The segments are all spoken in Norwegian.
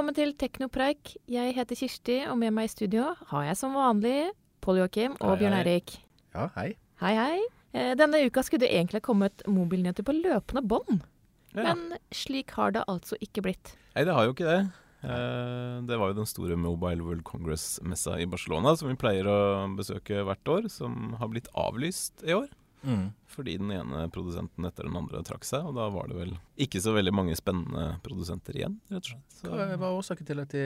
Velkommen til Teknopreik. Jeg heter Kirsti, og med meg i studio har jeg som vanlig Pål Joakim og Hei, Bjørn. Eirik. Ja, hei. Hei, hei. Eh, Denne uka skulle det egentlig kommet mobilnyheter på løpende bånd, Ja. men slik har det altså ikke blitt. Nei, det har jo ikke det. Eh, det var jo den store Mobile World Congress-messa i Barcelona som vi pleier å besøke hvert år, som har blitt avlyst i år. Mm. Fordi den ene produsenten etter den andre trakk seg, og da var det vel ikke så veldig mange spennende produsenter igjen, rett og slett. Så, Hva var årsaken til at de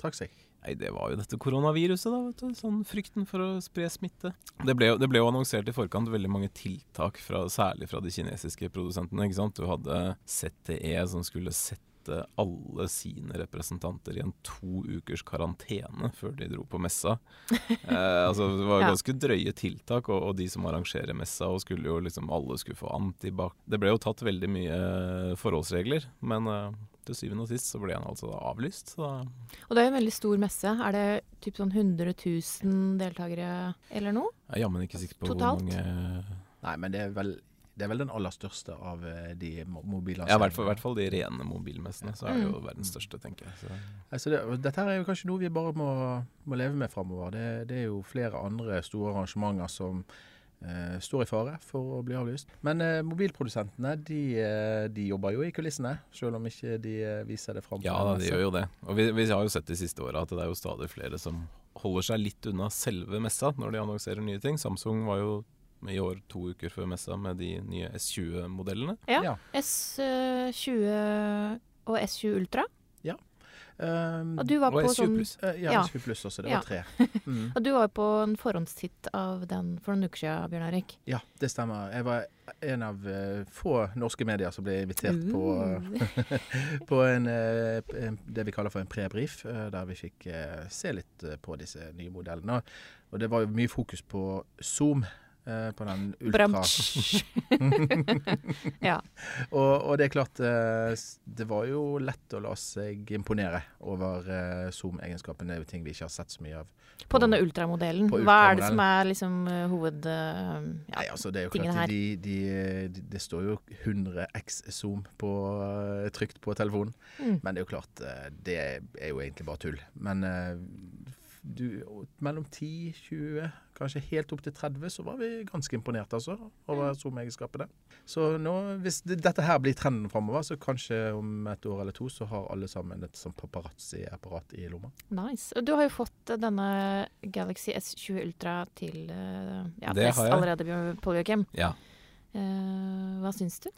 trakk seg? nei, det var jo dette koronaviruset, da, vet du. Sånn frykten for å spre smitte. Det ble, jo, det ble jo annonsert i forkant veldig mange tiltak, fra, særlig fra de kinesiske produsentene. ikke sant? Du hadde ZTE som skulle sette alle sine representanter i en to ukers karantene før de dro på messa. Eh, altså Det var ganske drøye tiltak, og, og de som arrangerer messa, og skulle jo liksom alle skulle få antibac. Det ble jo tatt veldig mye forholdsregler, men eh, til syvende og sist så ble den altså da avlyst. Så da Og det er jo en veldig stor messe. Er det typ sånn 100 000 deltakere eller noe? jeg er jammen ikke sikker på Totalt? hvor mange Nei, men det er vel, det er vel den aller største av eh, de mo- mobilene. Ja, i hvert fall, hvert fall de rene mobilmessene. Så er det jo Mm. verdens største, tenker jeg. Så. Altså det, dette her er jo kanskje noe vi bare må, må leve med framover. Det, det er jo flere andre store arrangementer som eh, står i fare for å bli avlyst. Men eh, mobilprodusentene de, eh, de jobber jo i kulissene, selv om ikke de eh, viser det fram. Ja da, de gjør jo det. Og vi, vi har jo sett de siste åra at det er jo stadig flere som holder seg litt unna selve messa når de annonserer nye ting. Samsung var jo i år to uker før messa med de nye S20-modellene. Ja. Ja. S20 og S20 Ultra. Um, Og du var Og på S20 sånn pluss. eh, ja, ja. S20 pluss også. Det Ja. var tre. Mm. Og du var jo på en forhåndstitt av den for noen uker siden, Bjørn Erik. Ja, det stemmer. Jeg var en av uh, få norske medier som ble invitert på, Uh. på en, uh, en, det vi kaller for en prebrief, der vi fikk se litt på disse nye modellene. Og det var jo mye fokus på Zoom. Eh, på den ultra ja. og, og det er klart eh, Det var jo lett å la seg imponere over eh, Zoom-egenskapene. Det er jo ting vi ikke har sett så mye av. På denne ultramodellen. På Hva er det som er liksom hovedtingene ja. Nei, altså det er jo klart her. de, de, de, Det står jo 100 x zoom på, trygt på telefonen. Mm. Men det er jo klart, det er jo egentlig bare tull. Men du, mellom 10, 20, kanskje helt opp til 30, så var vi ganske imponert altså, over SoMe-egenskapene. Så nå, hvis det, dette her blir trenden framover, så kanskje om et år eller to, så har alle sammen et sånn paparazzi-apparat i lomma. Nice. Og du har jo fått eh, denne Galaxy S20 Ultra til eh, ja, Det test allerede, Pål Joakim. Ja. Uh, hva syns du?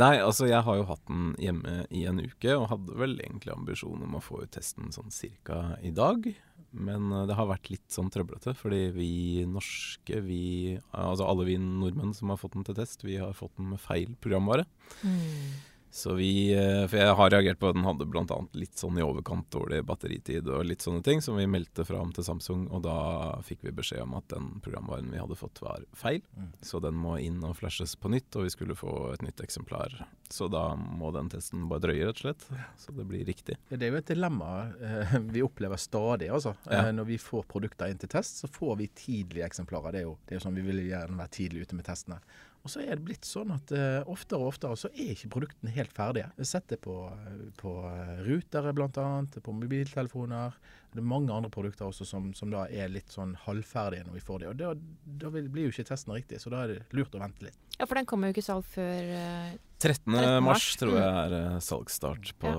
Nei, altså jeg har jo hatt den hjemme i en uke, og hadde vel egentlig ambisjon om å få ut testen sånn cirka i dag. Men eh, det har vært litt sånn trøblete, fordi vi norske, vi Altså alle vi nordmenn som har fått den til test, vi har fått den med feil programvare. Så vi eh, For jeg har reagert på at den hadde bl.a. litt sånn i overkant dårlig batteritid og litt sånne ting, som vi meldte fram til Samsung, og da fikk vi beskjed om at den programvaren vi hadde fått, var feil. Mm. Så den må inn og flashes på nytt, og vi skulle få et nytt eksemplar. Så da må den testen bare drøye, rett og slett. Så det blir riktig. Ja, Det er jo et dilemma eh, vi opplever stadig. altså. Ja. Eh, når vi får produkter inn til test, så får vi tidlige eksemplarer. Det er jo, det er jo sånn Vi vil gjerne være tidlig ute med testene. Og så er det blitt sånn at uh, oftere og oftere så er ikke produktene helt ferdige. Jeg har sett det på, på eh, rutere bl.a., på mobiltelefoner. Det er mange andre produkter også som, som da er litt sånn halvferdige når vi får de. Og da, da blir jo ikke testen riktig, så da er det lurt å vente litt. Ja, for den kommer jo ikke salg før uh, 13. 13. mars, tror jeg er eh, salgsstart på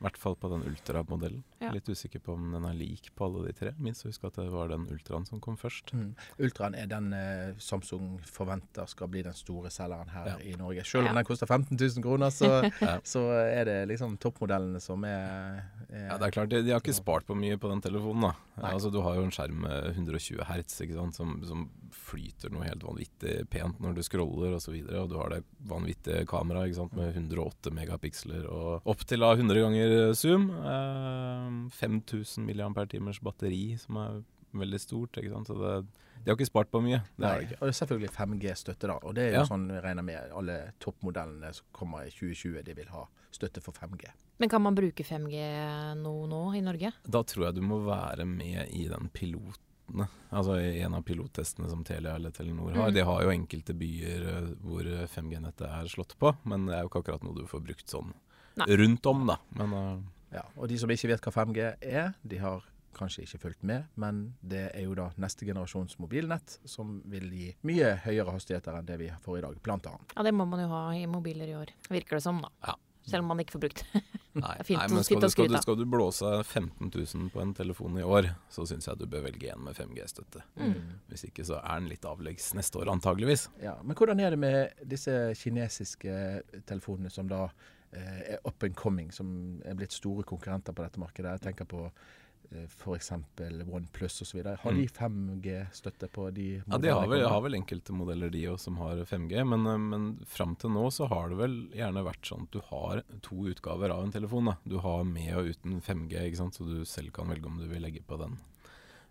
I hvert fall på den Ultra-modellen. Ja. Litt usikker på om den er lik på alle de tre. Minst husk at det var den Ultraen som kom først. Mm. Ultraen er den eh, Samsung forventer skal bli den store selgeren her Ja. i Norge. Selv om Ja. den koster 15 000 kroner, så, Ja. så er det liksom toppmodellene som er, er Ja, det er klart, de, de har ikke spart på mye på den telefonen. da. Altså, Du har jo en skjerm med 120 hertz ikke sant? Som, som flyter noe helt vanvittig pent når du scroller osv. Og, så og du har det vanvittige kameraet ikke sant? med 108 megapiksler og opp til 100 ganger zoom. Eh, 5000 mAh batteri, som er veldig stort. ikke sant? Så det, de har ikke spart på mye. Det har de ikke. og det er selvfølgelig 5G-støtte, da. Og det er jo Ja. sånn vi regner med alle toppmodellene som kommer i 2020, de vil ha støtte for 5G. Men kan man bruke 5G nå, nå i Norge? Da tror jeg du må være med i den pilotene. Altså i en av pilottestene som Telia eller Telenor har. Mm. De har jo enkelte byer eh, hvor 5G-nettet er slått på, men det er jo ikke akkurat noe du får brukt sånn Nei. rundt om, da. Men uh, Ja, og de som ikke vet hva 5G er, de har kanskje ikke fulgt med, men det er jo da neste generasjons mobilnett som vil gi mye høyere hastigheter enn det vi får i dag, blant annet. Ja, det må man jo ha i mobiler i år, virker det som, da. Ja. Selv om man ikke får brukt. Nei, nei men skal du, skal, du, skal du blåse 15 000 på en telefon i år, så syns jeg du bør velge en med 5G-støtte. Mm. Hvis ikke så er den litt avleggs neste år, antageligvis. Ja, Men hvordan er det med disse kinesiske telefonene som da eh, er up and coming, som er blitt store konkurrenter på dette markedet? Jeg tenker på f.eks. OnePlus osv. Har de 5G-støtte på de modellene? Ja, De har vel, har vel enkelte modeller de òg som har 5G, men, eh, men fram til nå så har det vel gjerne vært sånn at du har to utgaver av en telefon. da. Du har med og uten 5G, ikke sant? så du selv kan velge om du vil legge på den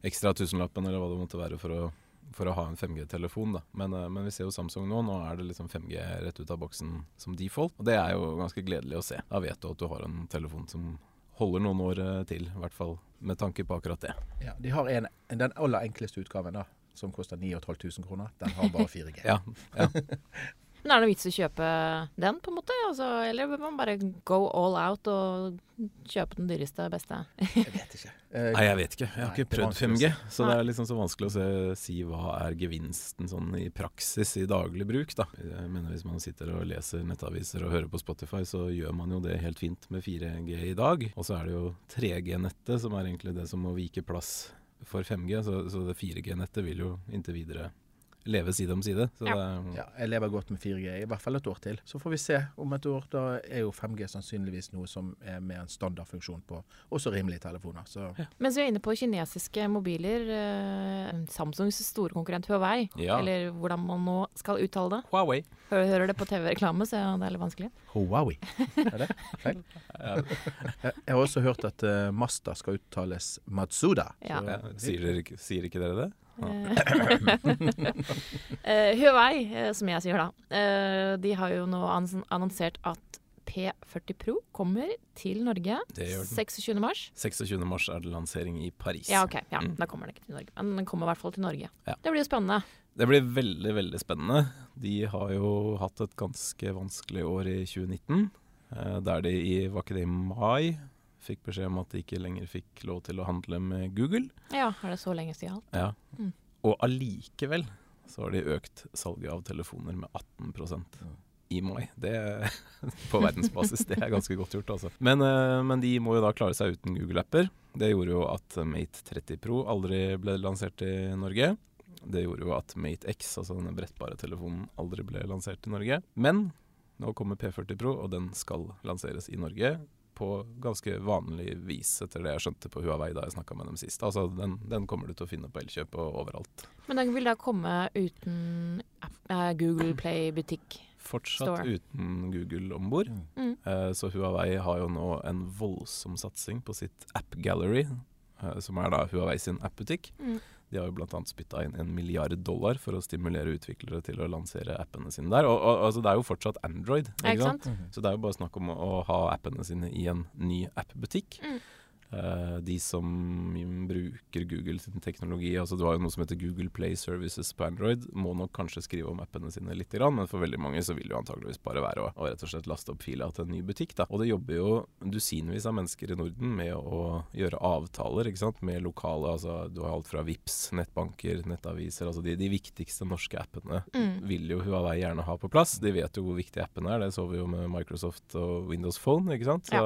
ekstra tusenlappen eller hva det måtte være for å, for å ha en 5G-telefon. da. Men, eh, men vi ser jo Samsung nå. Nå er det liksom 5G rett ut av boksen som default. Og det er jo ganske gledelig å se. Da vet du at du har en telefon som holder noen år eh, til, i hvert fall med tanke på akkurat det. Ja, de har en, den aller enkleste utgaven, da, som koster 9500 kroner. Den har bare 4G. ja, Ja, Men er det vits i å kjøpe den, på en måte? Altså, eller bør man bare go all out og kjøpe den dyreste, beste? Jeg vet ikke. Eh, Nei, jeg vet ikke. Jeg har Nei, ikke prøvd 5G. si. Så det er liksom så vanskelig å se, si hva er gevinsten sånn i praksis i daglig bruk, da. Jeg mener Hvis man sitter og leser nettaviser og hører på Spotify, så gjør man jo det helt fint med 4G i dag. Og så er det jo 3G-nettet som er egentlig det som må vike plass for 5G. Så, så det 4G-nettet vil jo inntil videre leve side om side. Så Ja. det Ja, jeg lever godt med 4G i hvert fall et år til. Så får vi se om et år. Da er jo 5G sannsynligvis noe som er med en standardfunksjon på også rimelige telefoner. Så Mens vi er inne på kinesiske mobiler, eh, Samsungs store konkurrent Huawei, Ja. eller hvordan man nå skal uttale det. Huawei. Hører, hører det på TV-reklame, så det er litt vanskelig. Huawei. Er det feil? Jeg har også hørt at uh, Mazda skal uttales Matsuda. Ja. Så- ja, sier, dere, sier ikke dere det? Eh, Huawei, eh, som jeg sier da, eh, de har jo nå annonsert at P40 Pro kommer til Norge Det gjør den. 26. mars. 26. mars er det lansering i Paris. Ja, ok. Ja, Mm. Da kommer den ikke til Norge, men den kommer i hvert fall til Norge. Ja. Det blir jo spennende. Det blir veldig, veldig spennende. De har jo hatt et ganske vanskelig år i 2019. eh, Der de i, var ikke det i mai, fikk beskjed om at de ikke lenger fikk lov til å handle med Google. Ja, er det så lenge siden? Ja. Mm. Og allikevel så har de økt salget av telefoner med 18% i mai. Det På verdensbasis, det er ganske godt gjort, altså. Men, eh, men de må jo da klare seg uten Google-apper. Det gjorde jo at Mate 30 Pro aldri ble lansert i Norge. Det gjorde jo at Mate X, altså denne brettbare telefonen, aldri ble lansert i Norge. Men nå kommer P40 Pro, og den skal lanseres i Norge. På ganske vanlig vis, etter det jeg skjønte på Huawei da jeg snakka med dem sist. Altså, den, den kommer du til å finne på Elkjøp og overalt. Men den vil da komme uten eh, Google Play-butikk. Fortsatt Store. uten Google om bord. Mm. Eh, så Huawei har jo nå en voldsom satsing på sitt App Gallery, eh, som er da Huawei sin appbutikk. Mm. De har jo bl.a. spytta inn en milliard dollar for å stimulere utviklere til å lansere appene sine der. Og, og altså, det er jo fortsatt Android, Ja, ikke sant? sant? -hmm. Så det er jo bare snakk om å, å ha appene sine i en ny appbutikk. Mm. Eh, de som bruker Google sin teknologi, altså du har jo noe som heter Google Play Services på Android, må nok kanskje skrive om appene sine litt, men for veldig mange så vil det jo antageligvis bare være å, å rett og slett laste opp fila til en ny butikk. Da. Og det jobber jo dusinvis av mennesker i Norden med å gjøre avtaler ikke sant? med lokale, altså du har alt fra VIPS, nettbanker, nettaviser, altså de, de viktigste norske appene Mm. vil jo Huawei gjerne ha på plass. De vet jo hvor viktig appen er, det så vi jo med Microsoft og Windows Phone, ikke sant. Så,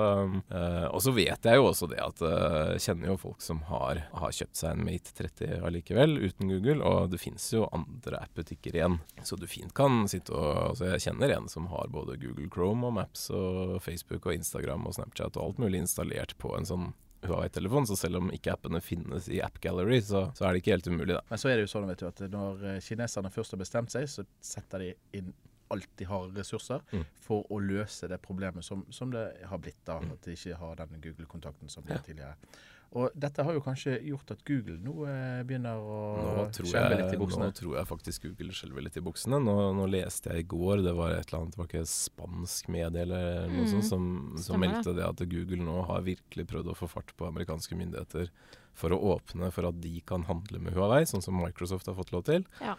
eh, og så vet jeg jo også det at eh, jeg kjenner jo folk som har, har kjøpt seg en Mate 30 allikevel, uten Google, og det fins jo andre appbutikker igjen. Så du fint kan sitte og Altså jeg kjenner en som har både Google Chrome og Maps og Facebook og Instagram og Snapchat og alt mulig installert på en sånn Huawei-telefon, så selv om ikke appene finnes i App Gallery, så, så er det ikke helt umulig, da. Men så er det jo sånn vet du, at når eh, kineserne først har bestemt seg, så setter de inn alt de har ressurser Mm. for å løse det problemet som, som det har blitt, da, at de ikke har den Google-kontakten som de Ja. tidligere. Og dette har jo kanskje gjort at Google nå eh, begynner å skjelve litt i buksene? nå tror jeg faktisk Google skjelver litt i buksene. Nå, nå leste jeg i går, det var et eller annet, det var ikke spansk medie eller noe Mm, sånt, som, som meldte det at Google nå har virkelig prøvd å få fart på amerikanske myndigheter for å åpne for at de kan handle med Huawei, sånn som Microsoft har fått lov til. Ja.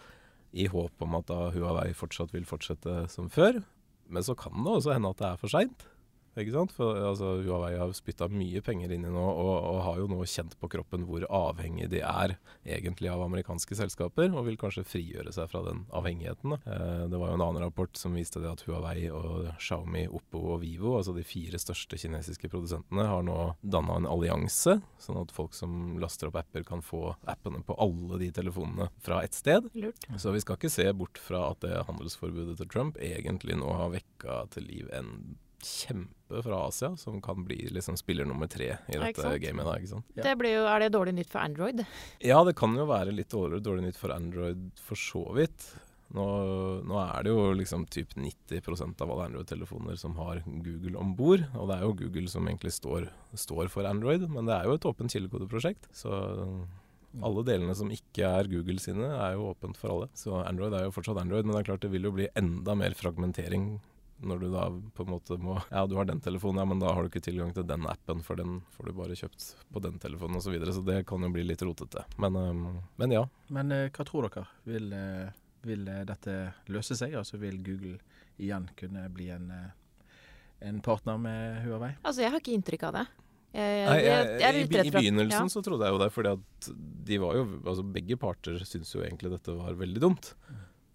I håp om at da Huawei fortsatt vil fortsette som før. Men så kan det også hende at det er for seint. Ikke sant? For altså, Huawei har spytta mye penger inn i nå, og, og har jo nå kjent på kroppen hvor avhengig de er egentlig av amerikanske selskaper, og vil kanskje frigjøre seg fra den avhengigheten. Eh, det var jo en annen rapport som viste det at Huawei og Xiaomi, Oppo og Vivo, altså de fire største kinesiske produsentene, har nå danna en allianse, sånn at folk som laster opp apper, kan få appene på alle de telefonene fra ett sted. Lurt. Så vi skal ikke se bort fra at det handelsforbudet til Trump egentlig nå har vekka til liv en kjempe fra Asia, som kan bli liksom spiller nummer tre i dette ja, gamet. da, ikke sant? Ja. Det blir jo, er det dårlig nytt for Android? Ja, det kan jo være litt dårlig, dårlig nytt for Android for så vidt. Nå, nå er det jo liksom typ 90% av alle Android-telefoner som har Google om bord. Og det er jo Google som egentlig står, står for Android, men det er jo et åpent kildekodeprosjekt. Så alle delene som ikke er Google sine, er jo åpent for alle. Så Android er jo fortsatt Android, men det er klart det vil jo bli enda mer fragmentering når du da på en måte må Ja, du har den telefonen, ja, men da har du ikke tilgang til den appen, for den får du bare kjøpt på den telefonen osv. Så, videre, så det kan jo bli litt rotete. Men, øhm, men ja. Men uh, hva tror dere? Vil, uh, vil eh, dette løse seg? Altså vil Google igjen kunne bli en, en partner med Huawei? Altså, jeg har ikke inntrykk av det. Jeg, jeg, jeg, jeg i, I begynnelsen ja. så trodde jeg jo det, fordi at de var jo Altså begge parter syntes jo egentlig dette var veldig dumt.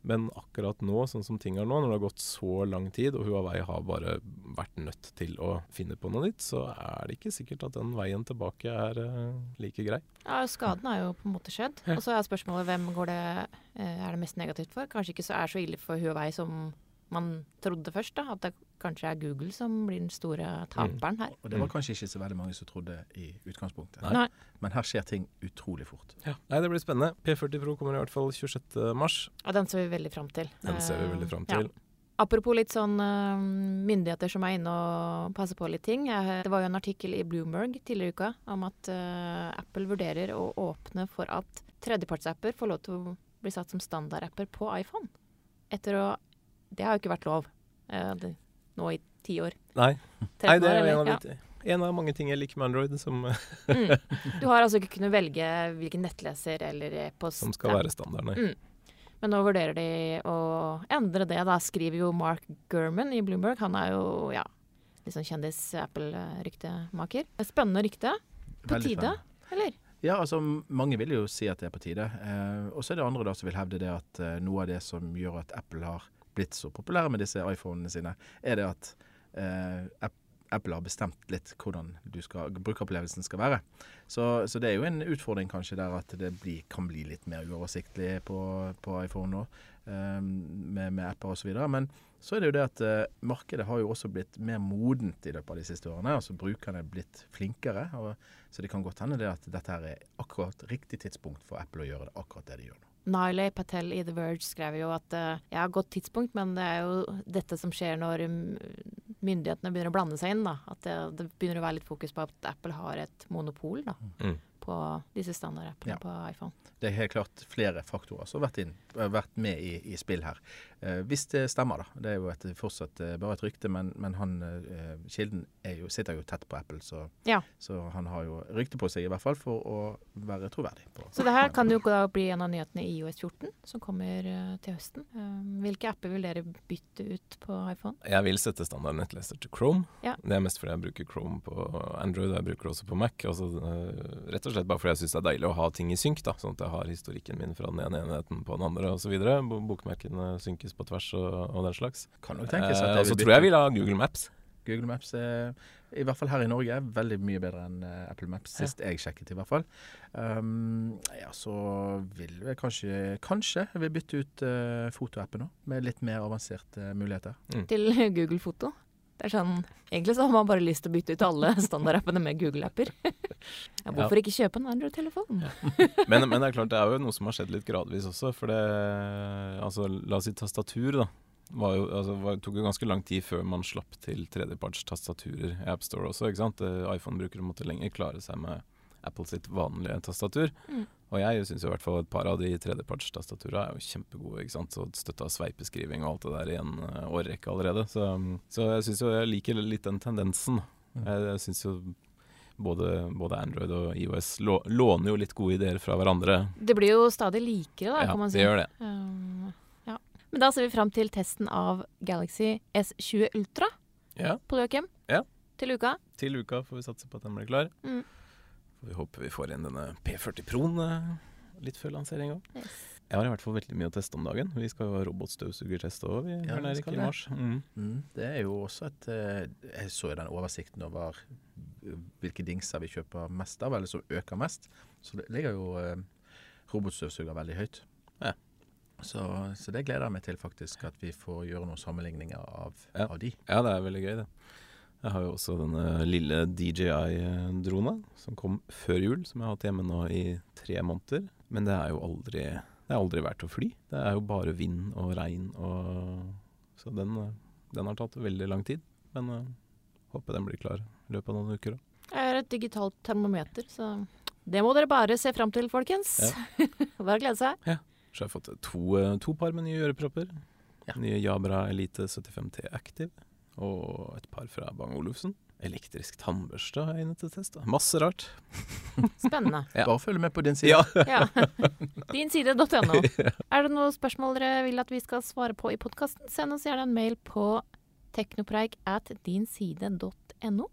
Men akkurat nå, sånn som ting er nå, når det har gått så lang tid, og Huawei har bare vært nødt til å finne på noe nytt, så er det ikke sikkert at den veien tilbake er eh, like grei. Ja, Skaden er jo på en måte skjedd. Og så er spørsmålet hvem går det, eh, er det mest negativt for? Kanskje ikke så er så ille for Huawei som man trodde først. da, At det kanskje er Google som blir den store taperen her. Og det var Mm. kanskje ikke så veldig mange som trodde i utgangspunktet. Nei. Men her skjer ting utrolig fort. Nei, det blir spennende. P40 Pro kommer i hvert fall 26. mars. Og den ser vi veldig fram til. Den ser vi veldig fram ja. til. Apropos litt sånn eh, myndigheter som er inne og passer på litt ting. Jeg, det var jo en artikkel i Bloomberg tidligere i uka om at eh, Apple vurderer å åpne for at tredjepartsapper får lov til å bli satt som standardapper på iPhone. Etter å Det har jo ikke vært lov eh, det, nå i ti år. Nei, Nei det er en av, Ja. de, en av mange ting jeg liker med Android, som, Mm. Du har altså ikke kunnet velge hvilken nettleser eller e-post som skal være standard. Nei. Mm. Men nå vurderer de å endre det, da skriver jo Mark Gurman i Bloomberg. Han er jo ja, litt sånn kjendis-Apple-ryktemaker. Spennende rykte. På Veldig tide, spennende. eller? Ja, altså mange vil jo si at det er på tide. Eh, og så er det andre da som vil hevde det at eh, noe av det som gjør at Apple har blitt så populære med disse iPhonene sine, er det at eh, Apple har bestemt litt hvordan skal, brukeropplevelsen skal være. Så, så det er jo en utfordring kanskje der at det bli, kan bli litt mer uoversiktlig på, på iPhone nå, eh, med, med apper osv. Men så er det jo det at eh, markedet har jo også blitt mer modent i løpet av de siste årene. altså Brukerne er blitt flinkere. og så det kan godt hende det at dette her er akkurat riktig tidspunkt for Apple å gjøre det akkurat det de gjør nå. Nilay Patel i The Verge skrev jo at eh, ja, godt tidspunkt, men det er jo dette som skjer når mm, myndighetene begynner å blande seg inn. da. At det, det begynner å være litt fokus på at Apple har et monopol da, Mm. På disse standardappene Ja. på iPhone. Det er helt klart flere faktorer som har vært, inn, vært med i, i spill her. Eh, hvis det stemmer, da. Det er jo et, fortsatt eh, bare et rykte, men, men han, eh, kilden er jo, sitter jo tett på Apple, så, Ja. så han har jo rykte på seg i hvert fall for å være troverdig. På, Så det her kan jo da bli en av nyhetene i IOS 14, som kommer eh, til høsten. Eh, hvilke apper vil dere bytte ut på iPhone? Jeg vil sette standard nettleser til Chrome. Ja. Det er mest fordi jeg bruker Chrome på Android, og jeg bruker det også på Mac. Altså, rett og slett bare fordi jeg syns det er deilig å ha ting i synk, da, sånn at jeg har historikken min fra den ene enheten på den andre osv. Bokmerkene synkes på tvers og, og den slags. kan nok tenkes at Eh, og så tror jeg vi vil ha Google Maps. Google Maps er, i hvert fall her i Norge, er veldig mye bedre enn eh, Apple Maps, Ja. sist jeg sjekket i hvert fall. Um, ja, så vil vi kanskje Kanskje vil bytte ut uh, fotoappen nå, med litt mer avanserte muligheter. Til Google Foto? Det er sånn, Egentlig så har man bare lyst til å bytte ut alle standardappene med Google-apper. Ja, hvorfor ikke kjøpe en Android-telefon? Men, men det er klart det er jo noe som har skjedd litt gradvis også. For det Altså, la oss si tastatur, da. Var jo, altså, var, tok jo ganske lang tid før man slapp til tredjeparts tastaturer i AppStore også. ikke sant? Eh, iPhone-brukere måtte lenger klare seg med Apple sitt vanlige tastatur. Mm. Og jeg syns i hvert fall et par av de tredjepartstastaturene er jo kjempegode. ikke sant? Så støtta sveipeskriving og alt det der i en eh, årrekke allerede. Så, så jeg syns jo jeg liker litt den tendensen. Mm. Jeg, jeg synes jo både, både Android og IOS lå, låner jo litt gode ideer fra hverandre. Det blir jo stadig likere, da, ja, kan man si. Ja, det gjør det. Um, ja. Men da ser vi fram til testen av Galaxy S20 Ultra Ja. på Joakim. Ja. Til uka. Til uka får vi satse på at den blir klar. Mm. Vi håper vi får inn denne P40 Proen eh, litt før lansering òg. Yes. Jeg har i hvert fall veldig mye å teste om dagen. Vi skal jo ha robotstøvsugertest òg, vi. Ja, skal i det. mars. Mm. Mm, det er jo også et eh, Jeg så den oversikten over hvilke dingser vi kjøper mest av, eller som øker mest. Så det ligger jo eh, robotstøvsuger veldig høyt. Ja. Så, så det gleder jeg meg til, faktisk. At vi får gjøre noen sammenligninger av, Ja. av de. Ja, det er veldig gøy, det. Jeg har jo også denne lille DJI-drona som kom før jul, som jeg har hatt hjemme nå i tre måneder. Men det er jo aldri Det er aldri verdt å fly. Det er jo bare vind og regn og Så den, eh, den har tatt veldig lang tid. Men uh, håper den blir klar i løpet av noen uker. Jeg har et digitalt termometer, så det må dere bare se fram til, folkens. bare glede seg. Så jeg har fått to, eh, to par med nye ørepropper. Ja. Nye Jabra Elite 75T Active. Og et par fra Bang Olufsen. Elektrisk tannbørste har jeg inne til test. da. Masse rart. Spennende. Ja. Bare følg med på din side. Ja. Ja. Dinside.no. Er det noen spørsmål dere vil at vi skal svare på i podkasten, send oss gjerne en mail på teknopreik at dinside.no.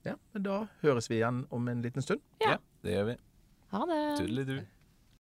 Ja, men da høres vi igjen om en liten stund. Ja. Det gjør vi. Ha det. Tudelidu.